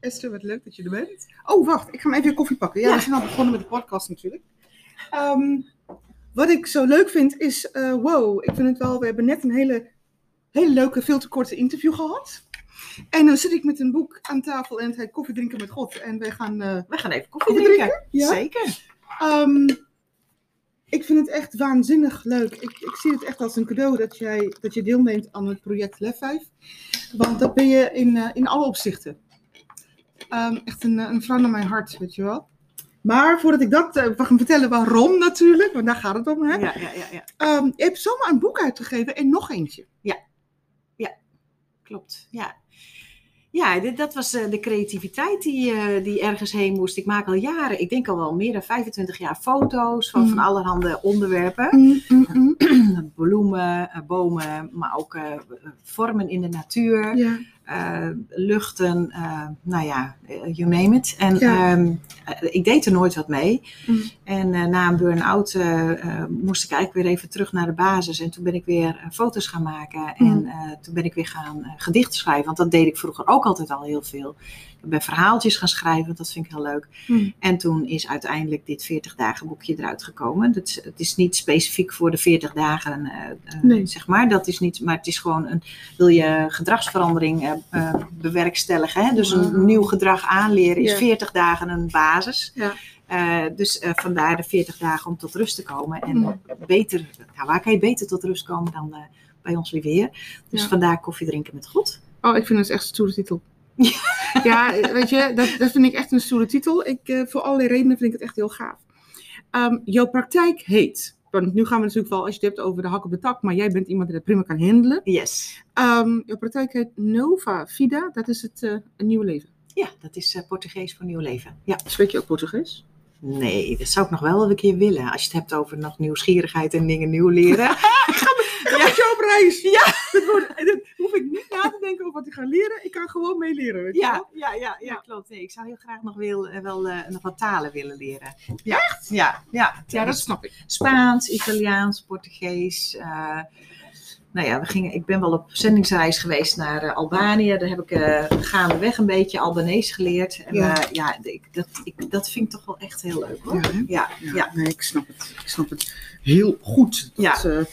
Esther, wat leuk dat je er bent. Oh, wacht, ik ga hem even koffie pakken. Ja, Ja. we zijn al begonnen met de podcast natuurlijk. Ehm, wat ik zo leuk vind is, eh, wow, ik vind het wel, we hebben net een hele, hele leuke, veel te korte interview gehad. En dan zit ik met een boek aan tafel en het heet Koffie drinken met God. En wij gaan, eh, We gaan even koffie, Koffie drinken. Ja. Zeker. ehm, ik vind het echt waanzinnig leuk. Ik, ik zie het echt als een cadeau dat, jij, dat je deelneemt aan het project Lef 5. Want dat ben je in, eh, in alle opzichten. Ehm, echt een, eh, een vrouw naar mijn hart, weet je wel. Maar voordat ik dat ga vertellen waarom natuurlijk, want daar gaat het om. Hè? Ja, ja, ja, ja. Ehm, je hebt zomaar een boek uitgegeven en nog eentje. Klopt. Ja. Ja, dit, dat was eh, de creativiteit die, die ergens heen moest. Ik maak al jaren, ik denk al wel meer dan 25 jaar foto's van, Mm. van allerhande onderwerpen. Mm, mm, mm. Bloemen, bomen, maar ook vormen in de natuur. Ja. Eh, luchten, eh, nou ja, you name it. En Ja. ehm, eh, ik deed er nooit wat mee. Mm. En na een burn-out moest ik eigenlijk weer even terug naar de basis. En toen ben ik weer foto's gaan maken. Mm. En eh, toen ben ik weer gaan gedichten schrijven. Want dat deed ik vroeger ook altijd al heel veel. Ik ben verhaaltjes gaan schrijven, dat vind ik heel leuk. Mm. En toen is uiteindelijk dit 40 dagen boekje eruit gekomen. Dat is, het is niet specifiek voor de 40 dagen, eh, eh, Nee. zeg maar. Dat is niet, maar het is gewoon een, wil je gedragsverandering eh, bewerkstelligen. Hè? Dus een nieuw gedrag aanleren is Ja. 40 dagen een basis. Ja. Dus vandaar de 40 dagen om tot rust te komen. En Mm. beter, nou, waar kan je beter tot rust komen dan bij ons Heer? Dus Ja. vandaar koffie drinken met God. Oh, ik vind het echt een stoere titel. ja, weet je, dat, dat vind ik echt een stoere titel. Ik, eh, voor allerlei redenen vind ik het echt heel gaaf. Ehm, jouw praktijk heet, want nu gaan we natuurlijk wel, als je het hebt over de hak op de tak, maar jij bent iemand die dat prima kan handelen. Yes. Ehm, jouw praktijk heet Nova Vida, dat is het eh, een nieuw leven. Ja, dat is eh, Portugees voor nieuw leven. Ja. Spreek je ook Portugees? Nee, dat zou ik nog wel een keer willen. Als je het hebt over nog nieuwsgierigheid en dingen nieuw leren. Ga met je op reis! Ja! Dat wordt, hoef ik niet na te denken over wat ik ga leren, ik kan gewoon. Weet je wel? Ja, ja, ja, ja, klopt. Nee, ik zou heel graag nog wel, eh, wel eh, nog wat talen willen leren. Ja. Echt? Ja, ja. ja, dat snap ik. Spaans, Italiaans, Portugees. eh, nou ja, we gingen, ik ben wel op zendingsreis geweest naar Albanië. Daar heb ik gaandeweg een beetje Albanees geleerd. En Ja. ja, ja ik, dat, ik, dat vind ik toch wel echt heel leuk hoor. Ja? Ja, Ja, ja. nee, ik snap het. Ik snap het heel goed. Ja. Dat, eh,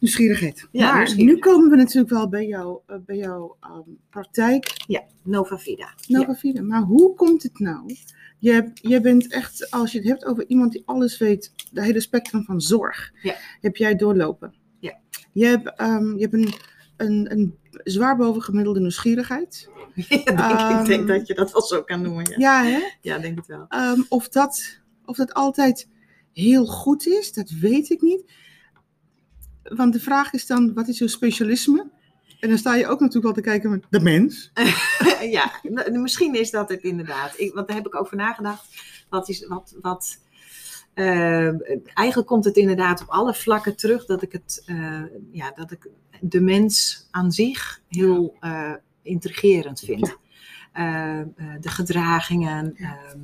nieuwsgierigheid. Ja, maar nu komen we natuurlijk wel bij, jou, eh, bij jouw ehm, praktijk, ja. Nova Vida. Nova Vida. Maar hoe komt het nou? Je, je bent echt, als je het hebt over iemand die alles weet, de hele spectrum van zorg, Ja. heb jij doorlopen. Ja. Je hebt, ehm, je hebt een, een, een zwaar bovengemiddelde nieuwsgierigheid. Ja, denk, ik Ehm, denk dat je dat wel zo kan noemen. Ja, Ja, hè? ja denk het wel. Ehm, of, dat, of dat altijd heel goed is, dat weet ik niet. Want de vraag is dan, wat is jouw specialisme? En dan sta je ook natuurlijk wel te kijken met de mens. ja, misschien is dat het inderdaad. Ik, want daar heb ik over nagedacht. Wat is, wat, wat, eh, eigenlijk komt het inderdaad op alle vlakken terug dat ik, het, eh, ja, dat ik de mens aan zich heel eh, intrigerend vind. De gedragingen, ehm, eh,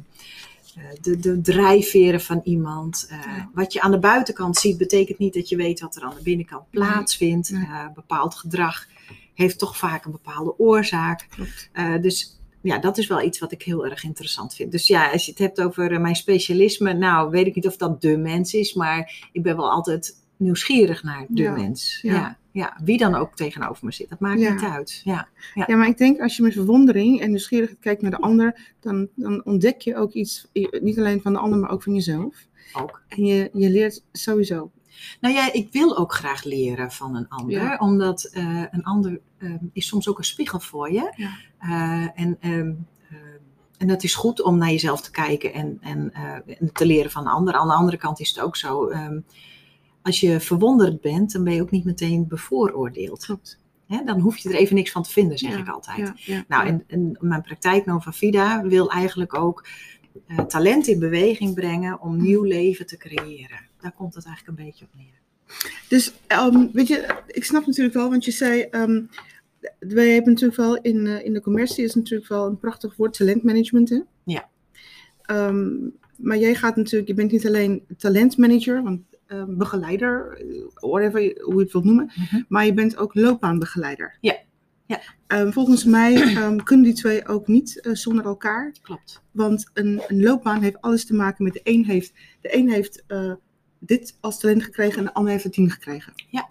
de, de drijfveren van iemand. Eh, Ja. Wat je aan de buitenkant ziet, betekent niet dat je weet wat er aan de binnenkant plaatsvindt. Nee. Eh, bepaald gedrag heeft toch vaak een bepaalde oorzaak. Eh, dus ja, dat is wel iets wat ik heel erg interessant vind. Dus ja, als je het hebt over eh, mijn specialisme, nou weet ik niet of dat de mens is, maar ik ben wel altijd nieuwsgierig naar de Ja, mens. ja. Ja. Ja, wie dan ook tegenover me zit, dat maakt Ja. niet uit. Ja, Ja, maar ik denk als je met verwondering en nieuwsgierigheid kijkt naar de ander, dan, dan ontdek je ook iets, niet alleen van de ander, maar ook van jezelf. ook. En je, je leert sowieso. Nou ja, ik wil ook graag leren van een ander, omdat eh, een ander eh, is soms ook een spiegel voor je. Ja. Eh, en, ehm, eh, en dat is goed om naar jezelf te kijken en, en, eh, te leren van een ander. Aan de andere kant is het ook zo, ehm, als je verwonderd bent, dan ben je ook niet meteen bevooroordeeld. Klopt. Dan hoef je er even niks van te vinden, zeg Ja, ik altijd. Ja, ja, Nou, en, en mijn praktijk Nova Vida wil eigenlijk ook eh, talent in beweging brengen om nieuw leven te creëren. Daar komt het eigenlijk een beetje op neer. Dus ehm, weet je, ik snap natuurlijk wel, want je zei, ehm, wij hebben natuurlijk wel in, eh, in de commercie is natuurlijk wel een prachtig woord talentmanagement. Hè? Ja. Ehm, maar jij gaat natuurlijk, je bent niet alleen talentmanager, want ehm, begeleider, eh, whatever, je- hoe je het wilt noemen, Mhm. maar je bent ook loopbaanbegeleider. Ja. Ja. Ehm, volgens mij ehm, kunnen die twee ook niet eh, zonder elkaar. Klopt. Want een, een loopbaan heeft alles te maken met de een heeft, de een heeft eh, dit als talent gekregen en de ander heeft het tien gekregen. Ja.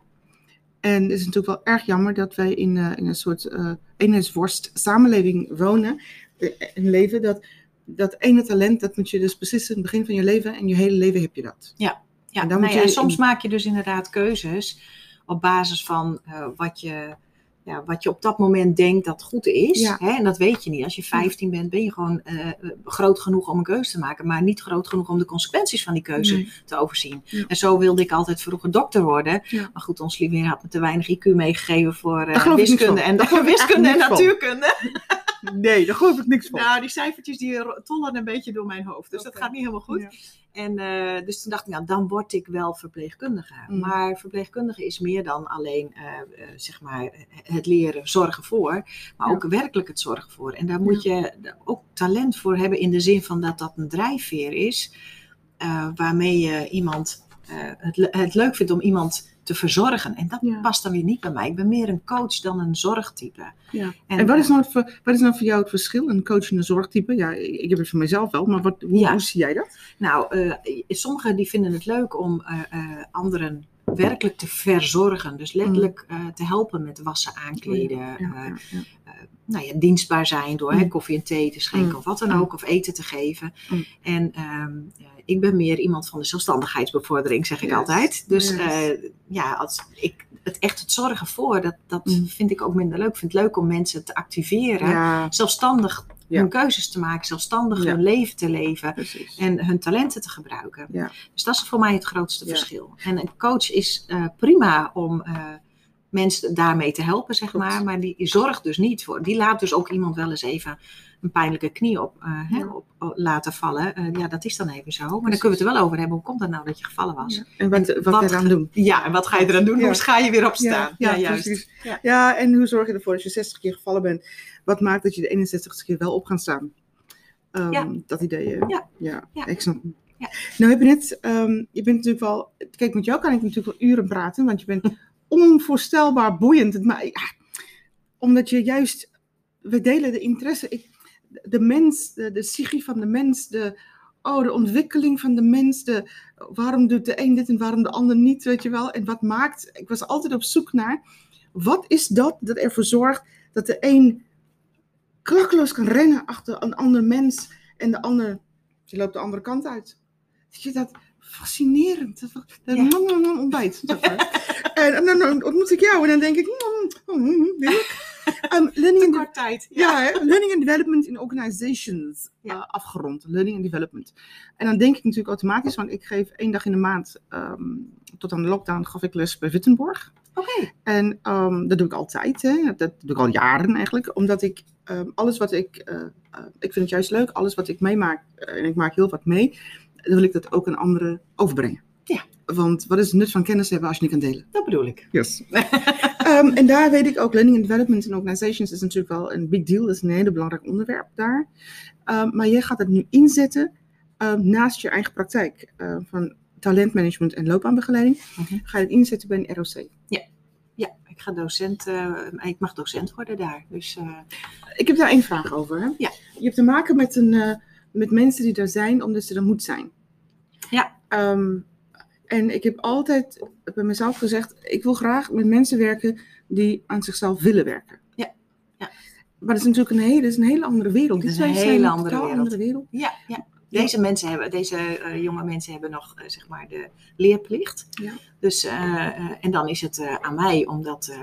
En het is natuurlijk wel erg jammer dat wij in, in een soort eh eenheidsworst samenleving wonen eh, en leven. Dat, dat ene talent, dat moet je dus precies in het begin van je leven en je hele leven heb je dat. Ja, En dan nou moet ja, je en soms maak je dus inderdaad keuzes op basis van eh, wat, je, ja, wat je op dat moment denkt dat goed is. Ja. Hè? En dat weet je niet. Als je 15 bent, ben je gewoon eh, groot genoeg om een keuze te maken, maar niet groot genoeg om de consequenties van die keuze Nee. te overzien. Ja. En zo wilde ik altijd vroeger dokter worden. Ja. Maar goed, ons lieve had me te weinig IQ meegegeven voor eh, niks wiskunde en, ik wiskunde en van. natuurkunde. Nee, daar geloof ik niks van. Nou, die cijfertjes die tollen een beetje door mijn hoofd. Dus dat gaat niet helemaal goed. En eh, dus toen dacht ik, nou, dan word ik wel verpleegkundige. Mm. Maar verpleegkundige is meer dan alleen eh, eh, zeg maar het leren zorgen voor, maar Ja. ook werkelijk het zorgen voor. En daar moet je ook talent voor hebben in de zin van dat dat een drijfveer is, waarmee je iemand het, het leuk vindt om iemand te verzorgen. En dat Ja. past dan weer niet bij mij. Ik ben meer een coach dan een zorgtype. Ja. En, En, wat, is eh, nou ver- wat is nou voor jou het verschil? Een coach en een zorgtype? Ja, ik heb het voor mezelf wel, maar wat, hoe, Ja. hoe zie jij dat? Nou, eh, sommigen die vinden het leuk om eh, anderen werkelijk te verzorgen. Dus letterlijk eh, te helpen met wassen, aankleden. Mm. Ja, ja, ja. Nou ja, dienstbaar zijn door hè, Mm. koffie en thee te schenken Mm. of wat dan Mm. ook. Of eten te geven. Mm. En ehm, eh, ik ben meer iemand van de zelfstandigheidsbevordering, zeg ik Yes. altijd. Dus Yes. eh, ja, als ik het echt het zorgen voor, dat, dat Mm. vind ik ook minder leuk. Ik vind het leuk om mensen te activeren. Ja, Zelfstandig Ja. hun keuzes te maken. Zelfstandig Ja. hun leven te leven precies. en hun talenten te gebruiken. Dus dat is voor mij het grootste verschil. En een coach is eh, prima om eh, mensen daarmee te helpen, zeg maar. Maar die zorgt dus niet voor. Die laat dus ook iemand wel eens even een pijnlijke knie op, eh, Ja. op, op laten vallen. Eh, ja, dat is dan even zo. Maar dan kunnen we het er wel over hebben. Hoe komt dat nou dat je gevallen was? Ja. En wat, En wat, wat ga je eraan doen? Ja, en wat ga je eraan doen? Ja. Hoe ga je weer opstaan? Ja, Ja, juist. precies. Ja. En hoe zorg je ervoor als je 60 keer gevallen bent? Wat maakt dat je de 61ste keer wel op gaat staan? Ehm. Dat idee. Ja. ja. Ja. ik snap hem. Ja. Nou heb je net, ehm, je bent natuurlijk wel, kijk met jou kan ik natuurlijk wel uren praten, want je bent onvoorstelbaar boeiend. Het ma- ja, omdat je juist, we delen de interesse. Ik, de mens, de, de psyche van de mens, de, oh, de ontwikkeling van de mens, de, waarom doet de een dit en waarom de ander niet, weet je wel. En wat maakt, ik was altijd op zoek naar, wat is dat dat ervoor zorgt dat de een klakkeloos kan rennen achter een ander mens en de ander, die loopt de andere kant uit. Weet je dat? Fascinerend. Dat, dat Ja. ontbijt. zeg maar. En, en dan ontmoet ik jou en dan denk ik, mm, mm, mm, heerlijk. Um, learning, tijd. ja, hè, learning and development in organizations Ja. uh, afgerond. Learning and development. En dan denk ik natuurlijk automatisch, want ik geef één dag in de maand, ehm, tot aan de lockdown, gaf ik les bij Wittenborg. Oké. En ehm, dat doe ik altijd, hè. Dat, doe ik al jaren eigenlijk, omdat ik ehm, alles wat ik, eh, eh, ik vind het juist leuk, alles wat ik meemaak, eh, en ik maak heel wat mee, dan wil ik dat ook aan anderen overbrengen. Ja. Want wat is het nut van kennis hebben als je niet kan delen? Dat bedoel ik. Yes. Ehm, en daar weet ik ook, learning and development in organizations is natuurlijk wel een big deal. Dat is een hele belangrijk onderwerp daar. Ehm, maar jij gaat het nu inzetten ehm, naast je eigen praktijk eh, van talentmanagement en loopbaanbegeleiding. Mhm. Ga je het inzetten bij een ROC. Ja, ik ga docent, eh, ik mag docent worden daar. Dus eh, Ik heb daar één vraag over. Hè? Ja. Je hebt te maken met, een, eh, met mensen die er zijn omdat ze er moet zijn. Ja. Ehm, en ik heb altijd bij mezelf gezegd, ik wil graag met mensen werken die aan zichzelf willen werken. Ja. Ja. Maar dat is natuurlijk een hele, is een hele andere wereld. Die Dat is een hele andere wereld. andere wereld. Ja, ja. Deze mensen hebben, deze eh, jonge mensen hebben nog eh, zeg maar de leerplicht. Ja. Dus, eh, en dan is het aan mij om dat,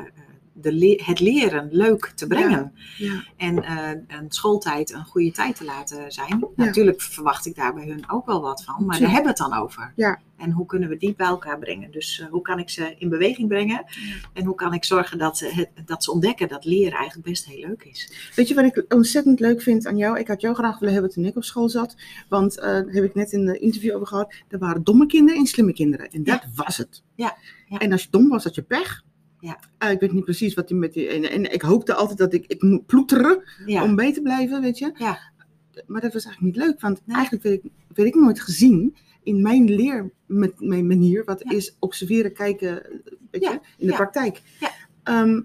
de le- het leren leuk te brengen. Ja. En eh, een schooltijd een goede tijd te laten zijn. Natuurlijk verwacht ik daar bij hun ook wel wat van, maar daar Tuurlijk. hebben we het dan over. Ja. En hoe kunnen we die bij elkaar brengen? Dus eh, hoe kan ik ze in beweging brengen? En hoe kan ik zorgen dat ze, het, dat ze ontdekken dat leren eigenlijk best heel leuk is? Weet je wat ik ontzettend leuk vind aan jou? Ik had jou graag willen hebben toen ik op school zat. Want eh, daar heb ik net in de interview over gehad. Er waren domme kinderen en slimme kinderen. En dat was het. Ja, ja. En als je dom was, had je pech. Ja. Eh, ik weet niet precies wat die met die. En, en ik hoopte altijd dat ik, ik moet ploeteren Ja, om mee te blijven, weet je. Ja. Maar dat was eigenlijk niet leuk. Want Nee. eigenlijk werd ik, werd ik nooit gezien in mijn leermanier. Wat Ja. is observeren, kijken, weet je, in de praktijk. Ja. Ehm,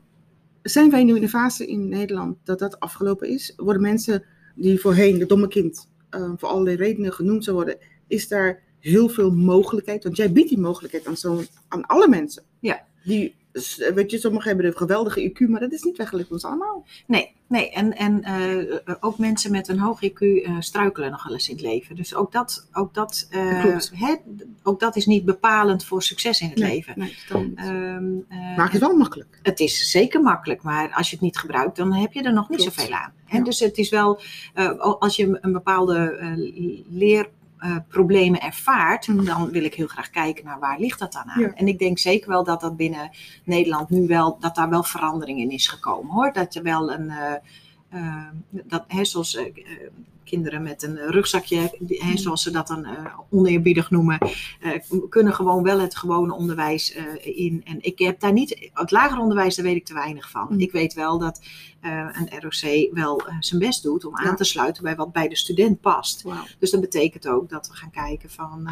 zijn wij nu in de fase in Nederland dat dat afgelopen is? Worden mensen die voorheen de domme kind uh, voor allerlei redenen genoemd zou worden, is daar heel veel mogelijkheid? Want jij biedt die mogelijkheid aan, zo, aan alle mensen. Ja. Die, weet je, sommigen hebben een geweldige IQ, maar dat is niet weggelegd ons allemaal. Nee, nee. en, en uh, ook mensen met een hoog IQ uh, struikelen nog wel eens in het leven. Dus ook dat, ook dat, hè, ook dat is niet bepalend voor succes in het nee, leven. Nee. Um, maar het is wel makkelijk. Het is zeker makkelijk, maar als je het niet gebruikt, dan heb je er nog niet Klopt. zoveel aan. Hè? Ja. Dus het is wel, als je een bepaalde leer uh, problemen ervaart, Mm. dan wil ik heel graag kijken naar waar ligt dat dan aan. Ja. En ik denk zeker wel dat dat binnen Nederland nu wel, dat daar wel verandering in is gekomen hoor. Dat er wel een, uh, uh, dat, hè, zoals kinderen met een rugzakje, hè, Mm. zoals ze dat dan oneerbiedig noemen, uh, kunnen gewoon wel het gewone onderwijs in. En ik heb daar niet, het lager onderwijs, daar weet ik te weinig van. Mm. Ik weet wel dat een ROC wel zijn best doet om aan te sluiten bij wat bij de student past. Wow. Dus dat betekent ook dat we gaan kijken van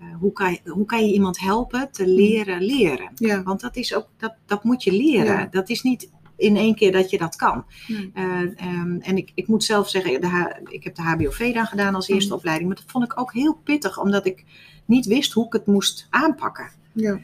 uh, hoe, kan je, hoe kan je iemand helpen te leren leren. Ja. Want dat is ook, dat, dat moet je leren. Ja. Dat is niet in één keer dat je dat kan. Nee. Uh, um, en ik, ik moet zelf zeggen, de ik heb de HBOV dan gedaan als eerste Mm. opleiding. Maar dat vond ik ook heel pittig, omdat ik niet wist hoe ik het moest aanpakken. Ja.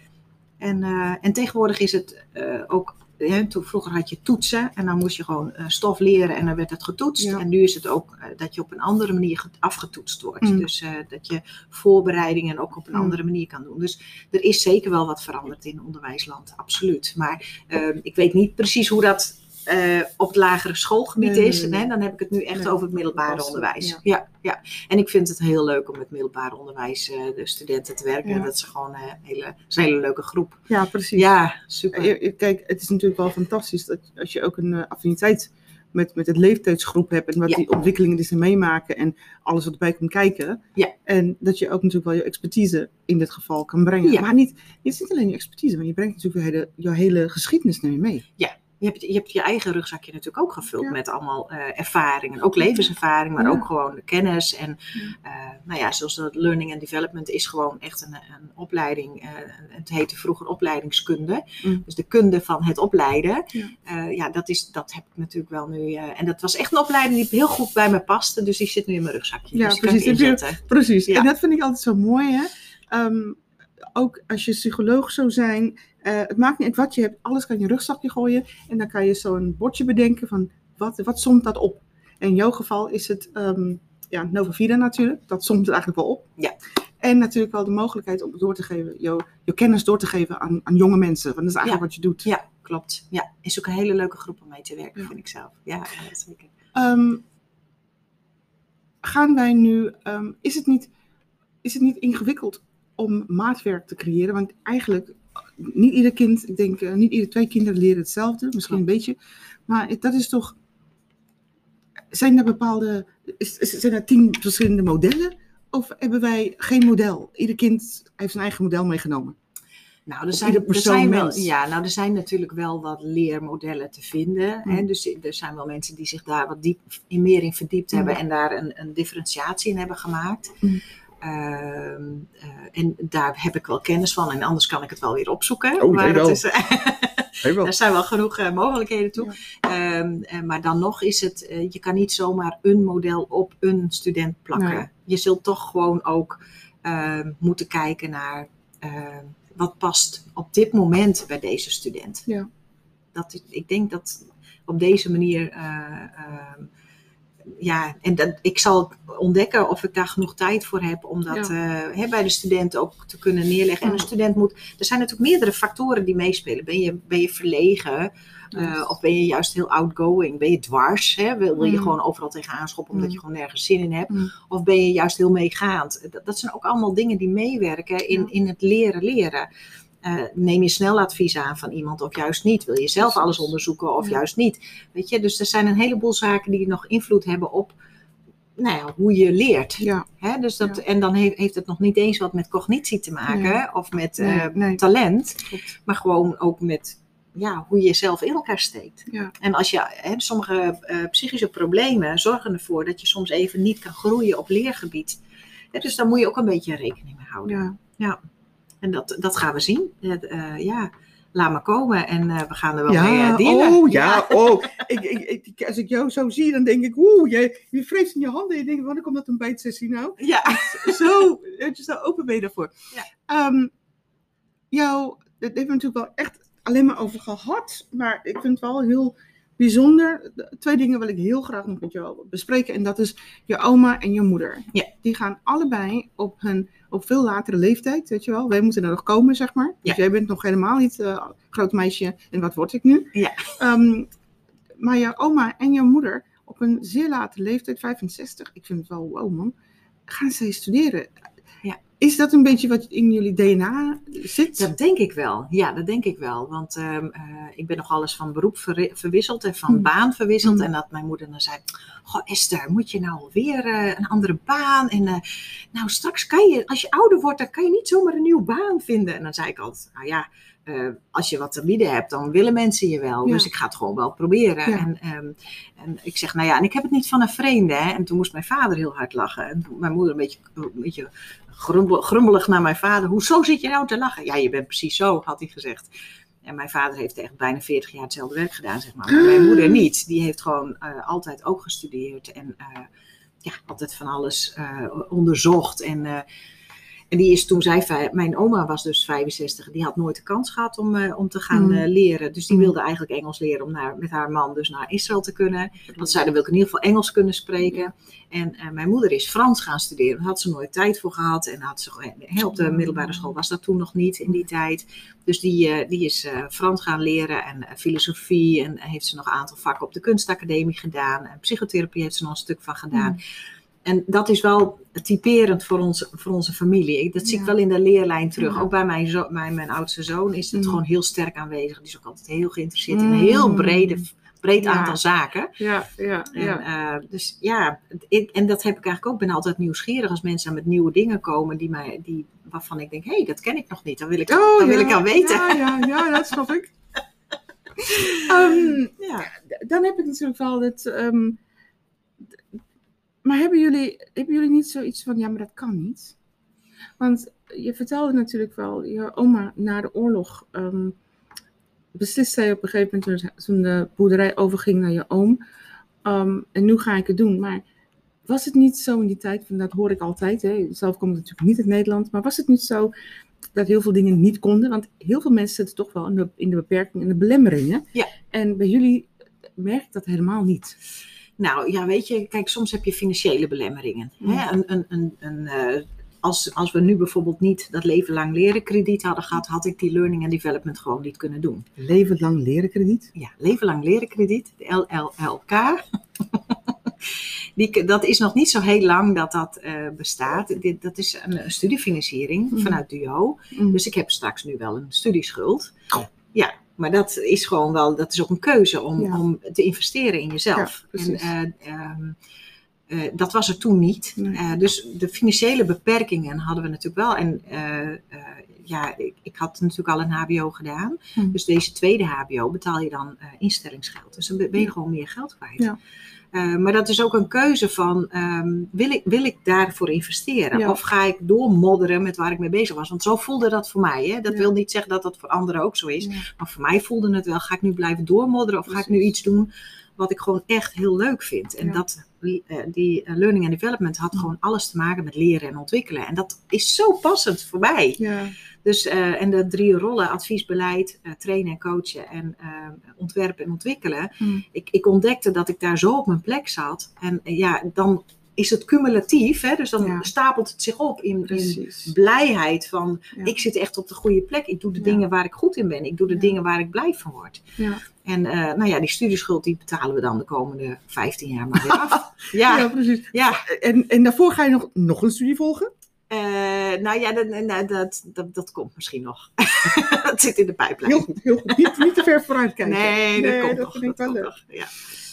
En, uh, en tegenwoordig is het uh, ook. Hè, toen, vroeger had je toetsen en dan moest je gewoon uh, stof leren en dan werd het getoetst. Ja. En nu is het ook dat je op een andere manier afgetoetst wordt. Mm. Dus dat je voorbereidingen ook op een Mm. andere manier kan doen. Dus er is zeker wel wat veranderd in onderwijsland, absoluut. Maar ik weet niet precies hoe dat uh, op het lagere schoolgebied nee, is. nee, nee. Hè? Dan heb ik het nu echt nee. over het middelbare onderwijs. Ja. ja. Ja, En ik vind het heel leuk om met middelbare onderwijs uh, de studenten te werken. Ja. Dat is gewoon een hele, dat is een hele leuke groep. Ja, precies. Ja, super. Kijk, het is natuurlijk wel fantastisch dat als je ook een affiniteit met, met het leeftijdsgroep hebt en wat Ja. die ontwikkelingen die ze meemaken en alles wat erbij komt kijken. Ja. En dat je ook natuurlijk wel je expertise in dit geval kan brengen. Ja. Maar niet, het is niet alleen je expertise, maar je brengt natuurlijk je hele, je hele geschiedenis je mee. Ja. Je hebt, je hebt je eigen rugzakje natuurlijk ook gevuld Ja. met allemaal uh, ervaringen. Ook levenservaring, maar Ja. ook gewoon de kennis. En uh, nou ja, zoals dat learning and development is gewoon echt een, een opleiding. Uh, het heette vroeger opleidingskunde. Mm. Dus de kunde van het opleiden. Ja. ja, dat, is, dat heb ik natuurlijk wel nu. eh, en dat was echt een opleiding die heel goed bij me paste. Dus die zit nu in mijn rugzakje. Ja, dus precies. Je-. Precies. En dat vind ik altijd zo mooi, hè. Ehm, ook als je psycholoog zou zijn, eh, het maakt niet uit wat je hebt, alles kan je rugzakje gooien. En dan kan je zo'n bordje bedenken van, wat, wat somt dat op? En in jouw geval is het, um, ja, Nova Vida natuurlijk, dat somt het eigenlijk wel op. Ja. En natuurlijk wel de mogelijkheid om door te geven, jouw, jouw kennis door te geven aan, aan jonge mensen. Want dat is eigenlijk wat je doet. Ja, klopt. Ja, is ook een hele leuke groep om mee te werken, Ja. vind ik zelf. Ja, ja zeker. Um, gaan wij nu, um, is, het niet, is het niet ingewikkeld om maatwerk te creëren? Want eigenlijk, niet ieder kind, ik denk, uh, niet ieder twee kinderen leren hetzelfde, misschien een beetje. Maar dat is toch, zijn er bepaalde, is, zijn er tien verschillende modellen? Of hebben wij geen model? Ieder kind heeft zijn eigen model meegenomen. Nou, er zijn, er zijn wel, ja, nou, er zijn natuurlijk wel wat leermodellen te vinden. Mm. Hè? Dus er zijn wel mensen die zich daar wat diep, in, meer in verdiept Mm. hebben en daar een, een differentiatie in hebben gemaakt. Mm. Ehm, uh, en daar heb ik wel kennis van en anders kan ik het wel weer opzoeken. Oh, maar het is, er zijn wel genoeg uh, mogelijkheden toe. Ja. Um, uh, maar dan nog is het, uh, je kan niet zomaar een model op een student plakken. Nee. Je zult toch gewoon ook ehm, moeten kijken naar wat past op dit moment bij deze student. Ja. Dat, ik denk dat op deze manier. Ja, en dat, ik zal ontdekken of ik daar genoeg tijd voor heb om dat ja. uh, bij de student ook te kunnen neerleggen. En een student moet. Er zijn natuurlijk meerdere factoren die meespelen. Ben je, ben je verlegen? Uh, of ben je juist heel outgoing? Ben je dwars? Hè? Wil, wil je mm. gewoon overal tegenaan schoppen omdat mm. je gewoon nergens zin in hebt? Mm. Of ben je juist heel meegaand? Dat, dat, zijn ook allemaal dingen die meewerken in, ja. in het leren leren. Uh, neem je snel advies aan van iemand of juist niet? Wil je zelf alles onderzoeken of ja. juist niet? Weet je, dus er zijn een heleboel zaken die nog invloed hebben op nou ja, hoe je leert. Ja. Hè, dus dat, ja. En dan heeft, heeft, het nog niet eens wat met cognitie te maken nee. of met nee, uh, nee. talent, maar gewoon ook met ja, hoe je jezelf in elkaar steekt. Ja. En als je hè, sommige uh, psychische problemen zorgen ervoor dat je soms even niet kan groeien op leergebied. Hè, dus daar moet je ook een beetje rekening mee houden. Ja. ja. En dat, dat gaan we zien. Uh, ja. laat maar komen en eh, we gaan er wel mee Ja, uh, dealen. oh ja, oh. Ik, ik, ik, als ik jou zo zie, dan denk ik, oeh, je, je vreest in je handen. Je denkt, wanneer komt dat een bijtsessie nou? Ja. Zo, dat je zo open ben je daarvoor. Ja. Ehm, jou, dat hebben we natuurlijk wel echt alleen maar over gehad. Maar ik vind het wel heel bijzonder. Twee dingen wil ik heel graag nog met jou bespreken. En dat is je oma en je moeder. Ja. Die gaan allebei op hun op veel latere leeftijd, weet je wel. Wij moeten er nog komen, zeg maar. Dus jij bent nog helemaal niet uh, groot meisje. En wat word ik nu? Ja. Ehm, maar jouw oma en jouw moeder op een zeer late leeftijd, 65, ik vind het wel wow man, gaan zij studeren. Ja. Is dat een beetje wat in jullie DNA zit? Dat denk ik wel. Ja, dat denk ik wel. Want um, uh, ik ben nog alles van beroep ver verwisseld en van Mm. baan verwisseld. Mm. En dat mijn moeder dan zei: Goh, Esther, moet je nou alweer uh, een andere baan? En uh, nou, straks kan je, als je ouder wordt, dan kan je niet zomaar een nieuwe baan vinden. En dan zei ik altijd: Nou ja. Uh, als je wat te bieden hebt, dan willen mensen je wel. Ja. Dus ik ga het gewoon wel proberen. Ja. En, um, en ik zeg, nou ja, en ik heb het niet van een vreemde. Hè? En toen moest mijn vader heel hard lachen. En mijn moeder een beetje, een beetje grumbel, grumbelig naar mijn vader. Hoezo zit je nou te lachen? Ja, je bent precies zo, had hij gezegd. En mijn vader heeft echt bijna 40 jaar hetzelfde werk gedaan, zeg maar. Maar mijn moeder niet. Die heeft gewoon uh, altijd ook gestudeerd. En uh, ja, altijd van alles onderzocht. En en die is toen zij, mijn oma was dus 65, die had nooit de kans gehad om, uh, om te gaan uh, leren. Dus die wilde eigenlijk Engels leren om naar, met haar man dus naar Israël te kunnen. Want zij wil ik in ieder geval Engels kunnen spreken. En uh, mijn moeder is Frans gaan studeren. Daar had ze nooit tijd voor gehad. En had ze, he, op de middelbare school was dat toen nog niet in die tijd. Dus die, die is Frans gaan leren en filosofie. En heeft ze nog een aantal vakken op de kunstacademie gedaan. En psychotherapie heeft ze nog een stuk van gedaan. Mm. En dat is wel typerend voor, ons, voor onze familie. Dat zie Ja. ik wel in de leerlijn terug. Ja. Ook bij mijn, zo, mijn, mijn oudste zoon is het Mm. gewoon heel sterk aanwezig. Die is ook altijd heel geïnteresseerd in Mm. een heel brede, breed Ja. aantal zaken. Ja, ja, En, eh, dus ja, ik, en dat heb ik eigenlijk ook. Ik ben altijd nieuwsgierig als mensen met nieuwe dingen komen die mij, die, waarvan ik denk, hé, hey, dat ken ik nog niet. Dan wil ik, Oh, dan wil ik aan weten. Ja, ja, ja, dat snap ik. Ehm, Ja. dan heb ik natuurlijk wel het. ehm, maar hebben jullie, hebben jullie niet zoiets van, ja, maar dat kan niet? Want je vertelde natuurlijk wel, je oma na de oorlog beslist zij op een gegeven moment toen, de boerderij overging naar je oom. ehm, en nu ga ik het doen. Maar was het niet zo in die tijd, van dat hoor ik altijd, hè, zelf kom ik natuurlijk niet uit Nederland, maar was het niet zo dat heel veel dingen niet konden? Want heel veel mensen zitten toch wel in de, in de beperkingen en de belemmeringen. Ja. En bij jullie merk ik dat helemaal niet. Nou ja, weet je, kijk, soms heb je financiële belemmeringen. Mm. Hè? Een, een, een, een, eh, als, als we nu bijvoorbeeld niet dat leven lang leren krediet hadden gehad, had ik die learning and development gewoon niet kunnen doen. Leven lang leren krediet. Ja, leven lang leren krediet, de LLLK. Die, dat is nog niet zo heel lang dat dat eh, bestaat. Dit, dat is een, een studiefinanciering Mhm. vanuit DUO. Mm. Dus ik heb straks nu wel een studieschuld. Oh. Ja, maar dat is gewoon wel, dat is ook een keuze om, Ja. om te investeren in jezelf. Ja, en, eh, ehm, eh, dat was er toen niet. Nee. Eh, dus de financiële beperkingen hadden we natuurlijk wel. En ja, ik, ik had natuurlijk al een HBO gedaan. Hm. Dus deze tweede HBO betaal je dan instellingsgeld. Dus dan ben je Ja. gewoon meer geld kwijt. Eh, maar dat is ook een keuze van, ehm, wil, ik, wil ik daarvoor investeren? Ja. Of ga ik doormodderen met waar ik mee bezig was? Want zo voelde dat voor mij. Hè? Dat Ja. wil niet zeggen dat dat voor anderen ook zo is. Ja. Maar voor mij voelde het wel, ga ik nu blijven doormodderen? Of ga ik nu iets doen wat ik gewoon echt heel leuk vind? En dat, eh, die eh, learning and development had gewoon alles te maken met leren en ontwikkelen. En dat is zo passend voor mij. Ja. Dus, eh, en de drie rollen, advies, beleid, eh, trainen en coachen en eh, ontwerpen en ontwikkelen. Hm. Ik, ik ontdekte dat ik daar zo op mijn plek zat. En ja, dan is het cumulatief. Hè? Dus dan Ja. stapelt het zich op in, in Precies. blijheid van... Ja. ik zit echt op de goede plek. Ik doe de Ja. dingen waar ik goed in ben. Ik doe de dingen waar ik blij van word. Ja. En nou ja, die studieschuld die betalen we dan de komende 15 jaar maar weer af. ja, Ja, ja. precies. En, en daarvoor ga je nog, nog een studie volgen? Eh, nou ja, dat, dat, dat, dat, dat komt misschien nog. dat zit in de pijplijn. Heel goed, heel goed. Niet, niet te ver vooruit kijken. Nee, dat komt dat nog. vind ik wel leuk. Ja.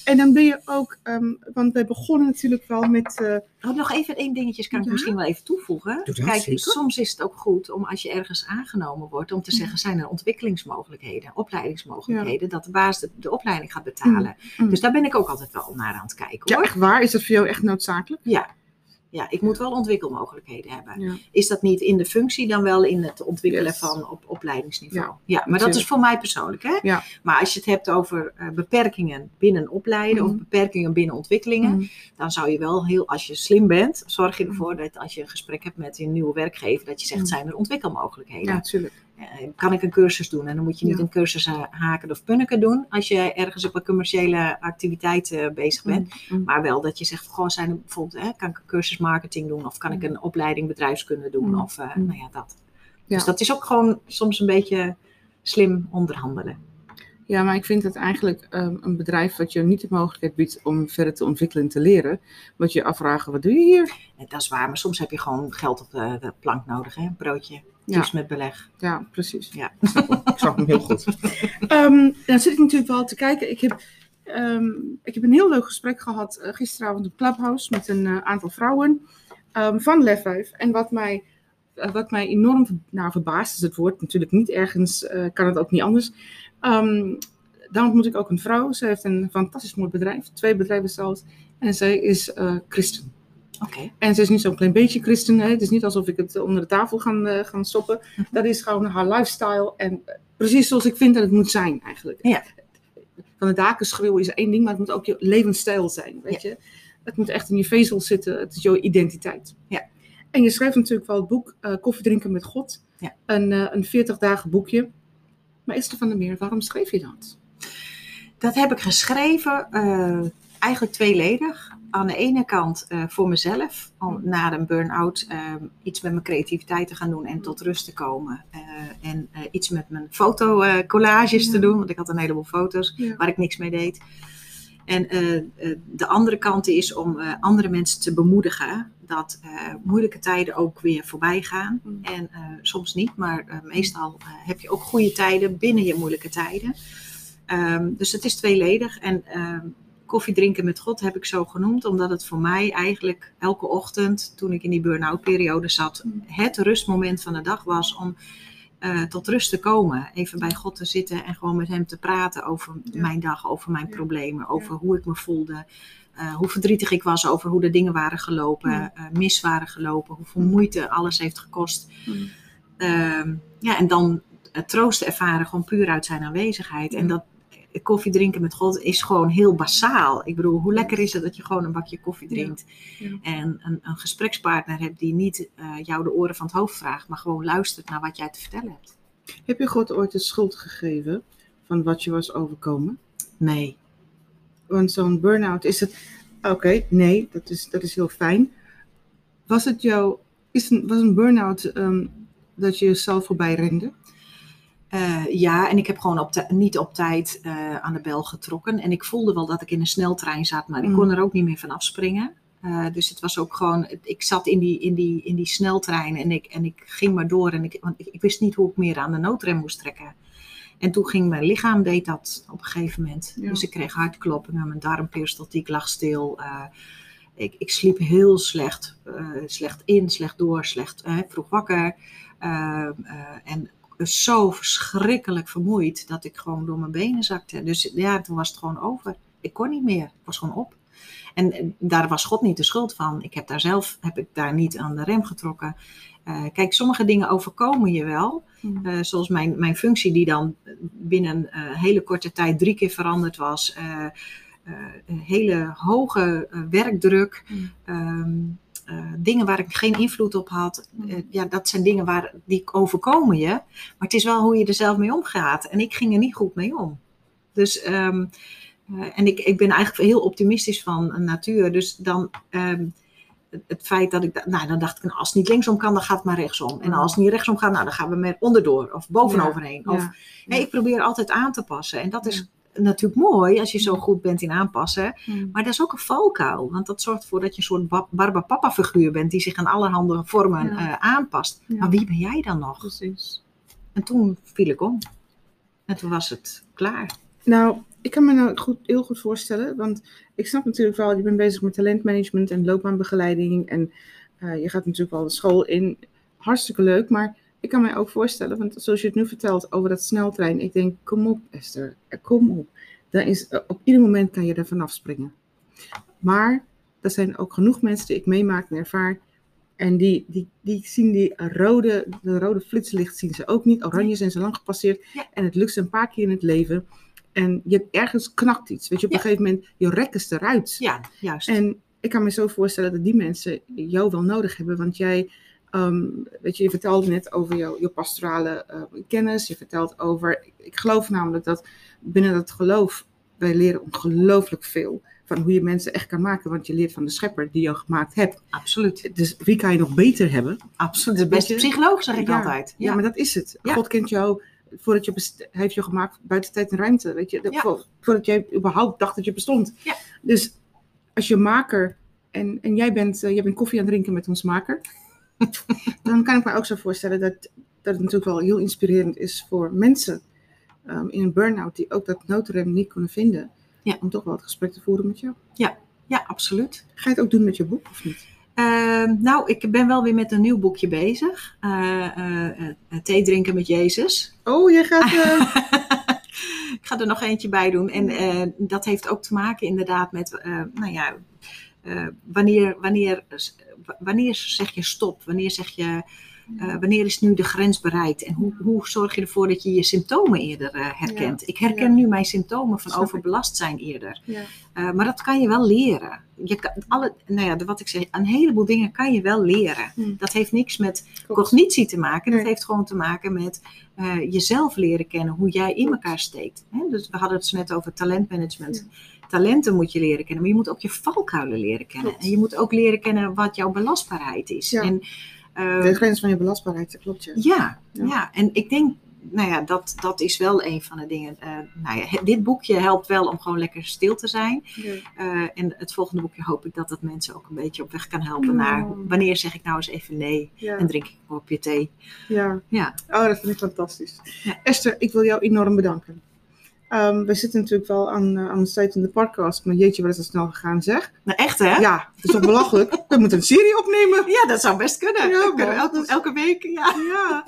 En dan ben je ook, ehm, want wij begonnen natuurlijk wel met. eh, Oh, nog even één dingetje kan ik Ja? misschien wel even toevoegen. Doe dat, Kijk, zeker. soms is het ook goed om als je ergens aangenomen wordt, om te zeggen, zijn er ontwikkelingsmogelijkheden, opleidingsmogelijkheden, dat de baas de, de opleiding gaat betalen. Mm. Dus daar ben ik ook altijd wel naar aan het kijken ja, hoor. echt waar? Is dat voor jou echt noodzakelijk? Ja. Ja, ik moet wel ontwikkelmogelijkheden hebben. Ja. Is dat niet in de functie, dan wel in het ontwikkelen Yes. van op opleidingsniveau? Ja, Ja, maar dat is voor mij persoonlijk. Hè? Ja. Maar als je het hebt over eh, beperkingen binnen opleiden Mhm. of beperkingen binnen ontwikkelingen, Mm. dan zou je wel heel, als je slim bent, zorg je Mhm. ervoor dat als je een gesprek hebt met een nieuwe werkgever, dat je zegt, Mhm. zijn er ontwikkelmogelijkheden? Ja, natuurlijk. Eh, kan ik een cursus doen? En dan moet je niet Ja. een cursus haken of punniken doen als je ergens op een commerciële activiteit eh, bezig bent. Mm. Maar wel dat je zegt, gewoon zijn er bijvoorbeeld, hè, kan ik een cursus marketing doen of kan ik een opleiding bedrijfskunde doen Mm. of eh, nou ja, dat. Ja. Dus dat is ook gewoon soms een beetje slim onderhandelen. Ja, maar ik vind het eigenlijk ehm, een bedrijf wat je niet de mogelijkheid biedt om verder te ontwikkelen en te leren. Wat je afvragen, wat doe je hier? Dat is waar, maar soms heb je gewoon geld op de, de plank nodig, hè? een broodje, Liefst met beleg. Ja, precies. Ja. Ik snap hem. Heel goed. Ehm, dan zit ik natuurlijk wel te kijken. Ik heb, ehm, ik heb een heel leuk gesprek gehad eh, gisteravond op Clubhouse met een eh, aantal vrouwen ehm, van Lef 5. En wat mij, eh, wat mij enorm nou, verbaast is het woord natuurlijk niet ergens, kan het ook niet anders. Dan ontmoet ik ook een vrouw. Ze heeft een fantastisch mooi bedrijf, twee bedrijven zelfs. En zij is christen. En ze is niet zo'n klein beetje christen. Hè? Het is niet alsof ik het onder de tafel ga eh, gaan stoppen. Dat is gewoon haar lifestyle. En eh, precies zoals ik vind dat het moet zijn eigenlijk. Ja. Van de daken schreeuwen is één ding, maar het moet ook je levensstijl zijn. Weet je? Het moet echt in je vezel zitten. Het is jouw identiteit. Ja. En je schrijft natuurlijk wel het boek eh, Koffie drinken met God. Ja. Een, een 40 dagen boekje. Maar Esther van der Meer, waarom schreef je dat? Dat heb ik geschreven, eigenlijk tweeledig. Aan de ene kant eh, voor mezelf, om na een burn-out eh, iets met mijn creativiteit te gaan doen en tot rust te komen. Eh, en iets met mijn fotocollages te doen, want ik had een heleboel foto's Ja. waar ik niks mee deed. En de andere kant is om andere mensen te bemoedigen dat moeilijke tijden ook weer voorbij gaan. Mm. En soms niet, maar meestal heb je ook goede tijden binnen je moeilijke tijden. Ehm, dus het is tweeledig. En ehm, koffie drinken met God heb ik zo genoemd, omdat het voor mij eigenlijk elke ochtend, toen ik in die burn-out periode zat, Mm. het rustmoment van de dag was om eh, tot rust te komen. Even bij God te zitten en gewoon met hem te praten over Ja. mijn dag, over mijn Ja. problemen, over Ja. hoe ik me voelde. eh, hoe verdrietig ik was over hoe de dingen waren gelopen, eh, mis waren gelopen, hoeveel Mm. moeite alles heeft gekost. Ehm, ja, en dan het troost ervaren gewoon puur uit zijn aanwezigheid. En dat koffie drinken met God is gewoon heel basaal. Ik bedoel, hoe lekker is het dat je gewoon een bakje koffie drinkt. Ja. En een, een gesprekspartner hebt die niet eh, jou de oren van het hoofd vraagt, maar gewoon luistert naar wat jij te vertellen hebt. Heb je God ooit de schuld gegeven van wat je was overkomen? Nee. Want zo'n burn-out is het. Oké, nee, dat is, dat is heel fijn. Was het jouw. Is een, was een burn-out ehm, dat je jezelf voorbij rende? Eh, ja, en ik heb gewoon op niet op tijd eh, aan de bel getrokken. En ik voelde wel dat ik in een sneltrein zat, maar ik Mm. kon er ook niet meer van afspringen. Eh, dus het was ook gewoon, ik zat in die, in die, in die sneltrein en ik, en ik ging maar door. En ik, want ik, ik wist niet hoe ik meer aan de noodrem moest trekken. En toen ging mijn lichaam, deed dat op een gegeven moment. Ja. Dus ik kreeg hartkloppingen, mijn darmperistaltiek lag stil. ik, ik sliep heel slecht. slecht in, slecht door, slecht vroeg wakker. Eh, eh, zo verschrikkelijk vermoeid dat ik gewoon door mijn benen zakte. Dus ja, toen was het gewoon over. Ik kon niet meer. Ik was gewoon op. En eh, daar was God niet de schuld van. Ik heb daar zelf heb ik daar niet aan de rem getrokken. Eh, kijk, sommige dingen overkomen je wel. Eh, zoals mijn, mijn functie, die dan binnen een hele korte tijd drie keer veranderd was. Eh, eh, een hele hoge eh, werkdruk. Mm. ehm, eh, dingen waar ik geen invloed op had. Mm. Eh, ja, dat zijn dingen waar, die overkomen je. Maar het is wel hoe je er zelf mee omgaat. En ik ging er niet goed mee om. Dus, ehm, eh, en ik, ik ben eigenlijk heel optimistisch van natuur. Dus dan, ehm, het, het feit dat ik, nou dan dacht ik, nou, als het niet linksom kan, dan gaat het maar rechtsom. En als het niet rechtsom gaat, nou dan gaan we met onderdoor of bovenoverheen. Of, Ja, ik probeer altijd aan te passen. En dat is. Natuurlijk mooi als je zo Ja. goed bent in aanpassen. Mm. Maar dat is ook een valkuil. Want dat zorgt ervoor dat je een soort ba- Barbapapa figuur bent die zich aan allerhande vormen Ja. eh, aanpast. Ja. Maar wie ben jij dan nog? Precies. En toen viel ik om. En toen was het klaar. Nou, ik kan me nou goed, heel goed voorstellen, want ik snap natuurlijk wel, je bent bezig met talentmanagement en loopbaanbegeleiding en eh, je gaat natuurlijk wel de school in. Hartstikke leuk, maar ik kan mij ook voorstellen, want zoals je het nu vertelt over dat sneltrein, ik denk, kom op Esther, kom op. Dan is, eh, op ieder moment kan je er vanaf springen. Maar dat zijn ook genoeg mensen die ik meemaak en ervaar. En die, die, die zien die rode, de rode flitslicht zien ze ook niet. Oranje zijn ze lang gepasseerd. Ja. En het lukt ze een paar keer in het leven. En je ergens knakt iets. Weet je, op een gegeven moment, je rek is eruit. Ja, juist. En ik kan me zo voorstellen dat die mensen jou wel nodig hebben. Want jij, ehm, weet je, je vertelde net over jouw, jouw pastorale eh, kennis. Je vertelt over, ik geloof namelijk dat binnen dat geloof, wij leren ongelooflijk veel. Van hoe je mensen echt kan maken. Want je leert van de schepper die jou gemaakt hebt. Absoluut. Dus wie kan je nog beter hebben? Absoluut. De beste psycholoog, zeg ik Ja, altijd. Ja, maar dat is het. Ja. God kent jou voordat je best- heeft je gemaakt buiten tijd en ruimte. Weet je. Vo- voordat jij überhaupt dacht dat je bestond. Ja. Dus als je maker en, en jij, bent, eh, jij bent koffie aan het drinken met ons maker, dan kan ik me ook zo voorstellen dat, dat het natuurlijk wel heel inspirerend is voor mensen ehm, in een burn-out die ook dat noodrem niet kunnen vinden. Ja. Om toch wel het gesprek te voeren met jou. Ja, absoluut. Ga je het ook doen met je boek of niet? Ehm, nou, ik ben wel weer met een nieuw boekje bezig. Eh, thee drinken met Jezus. Oh, jij gaat. ik ga er nog eentje bij doen. En dat heeft ook te maken inderdaad met, nou ja, eh, wanneer, wanneer, wanneer zeg je stop? Wanneer zeg je, eh, wanneer is nu de grens bereikt? En hoe, hoe zorg je ervoor dat je je symptomen eerder eh, herkent? Ik herken Ja. nu mijn symptomen van overbelast zijn eerder. ja. Maar dat kan je wel leren. Je kan, alle, nou ja, wat ik zeg, een heleboel dingen kan je wel leren. Hm. Dat heeft niks met Klopt. cognitie te maken. Dat heeft gewoon te maken met jezelf leren kennen, hoe jij in elkaar steekt. Hè? Dus we hadden het net over talentmanagement. Talenten moet je leren kennen, maar je moet ook je valkuilen leren kennen. Klopt. En je moet ook leren kennen wat jouw belastbaarheid is. Ja. En, De grens van je belastbaarheid, dat klopt ja. ja, Ja. ja. en ik denk, nou ja, dat, dat is wel een van de dingen. eh, nou ja, dit boekje helpt wel om gewoon lekker stil te zijn. Ja. Eh, en het volgende boekje hoop ik dat dat mensen ook een beetje op weg kan helpen naar wanneer zeg ik nou eens even nee en drink ik een kopje thee. Ja. Ja. Oh, dat vind ik fantastisch. Esther, ik wil jou enorm bedanken. Ehm, we zitten natuurlijk wel aan, uh, aan de tijd in de podcast, maar jeetje, wat is dat snel gegaan zeg. Nou echt hè? Ja, het is toch belachelijk? We moeten een serie opnemen. Ja, dat zou best kunnen. Ja, kunnen elke, dat elke week. Ja. Ja,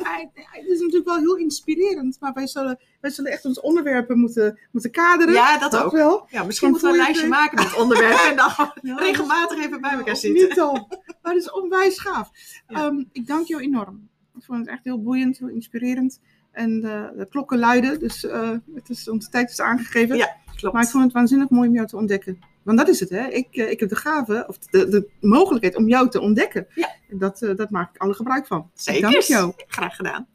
het is natuurlijk wel heel inspirerend, maar wij zullen, wij zullen echt ons onderwerpen moeten, moeten kaderen. ja, dat ook. wel. Ja, misschien moeten we een lijstje maken met onderwerpen en dan Ja, regelmatig even bij elkaar zitten. Niet al. Maar het is onwijs gaaf. Ja. Ehm, ik dank jou enorm. Ik vond het echt heel boeiend, heel inspirerend. En de, de klokken luiden, dus eh, het is, onze tijd is aangegeven. Ja, Klopt. Maar ik vond het waanzinnig mooi om jou te ontdekken. Want dat is het, hè? Ik, eh, ik heb de gave, of de, de mogelijkheid om jou te ontdekken. Ja. En dat, eh, dat maak ik alle gebruik van. Zeker. Dank jou. Graag gedaan.